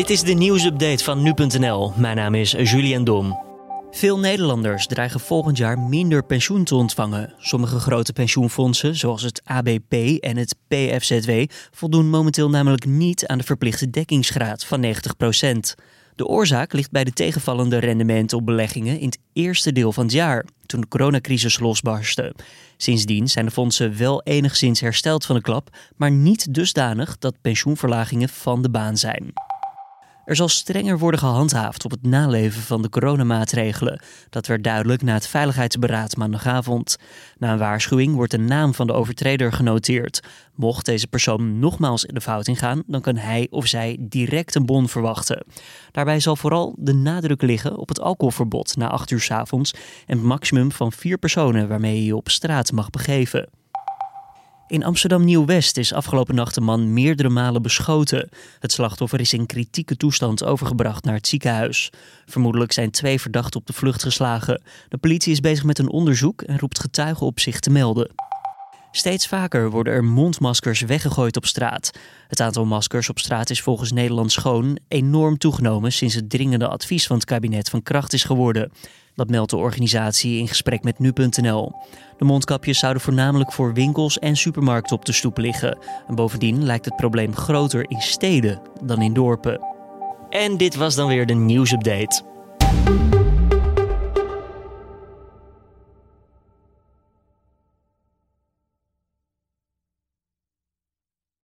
Dit is de nieuwsupdate van nu.nl. Mijn naam is Julian Dom. Veel Nederlanders dreigen volgend jaar minder pensioen te ontvangen. Sommige grote pensioenfondsen, zoals het ABP en het PFZW, voldoen momenteel namelijk niet aan de verplichte dekkingsgraad van 90%. De oorzaak ligt bij de tegenvallende rendementen op beleggingen in het eerste deel van het jaar, toen de coronacrisis losbarstte. Sindsdien zijn de fondsen wel enigszins hersteld van de klap, maar niet dusdanig dat pensioenverlagingen van de baan zijn. Er zal strenger worden gehandhaafd op het naleven van de coronamaatregelen. Dat werd duidelijk na het Veiligheidsberaad maandagavond. Na een waarschuwing wordt de naam van de overtreder genoteerd. Mocht deze persoon nogmaals in de fout ingaan, dan kan hij of zij direct een bon verwachten. Daarbij zal vooral de nadruk liggen op het alcoholverbod na 8 uur s avonds en het maximum van vier personen waarmee je je op straat mag begeven. In Amsterdam Nieuw-West is afgelopen nacht een man meerdere malen beschoten. Het slachtoffer is in kritieke toestand overgebracht naar het ziekenhuis. Vermoedelijk zijn twee verdachten op de vlucht geslagen. De politie is bezig met een onderzoek en roept getuigen op zich te melden. Steeds vaker worden er mondmaskers weggegooid op straat. Het aantal maskers op straat is volgens Nederland Schoon enorm toegenomen sinds het dringende advies van het kabinet van kracht is geworden. Dat meldt de organisatie in gesprek met nu.nl. De mondkapjes zouden voornamelijk voor winkels en supermarkten op de stoep liggen. En bovendien lijkt het probleem groter in steden dan in dorpen. En dit was dan weer de nieuwsupdate.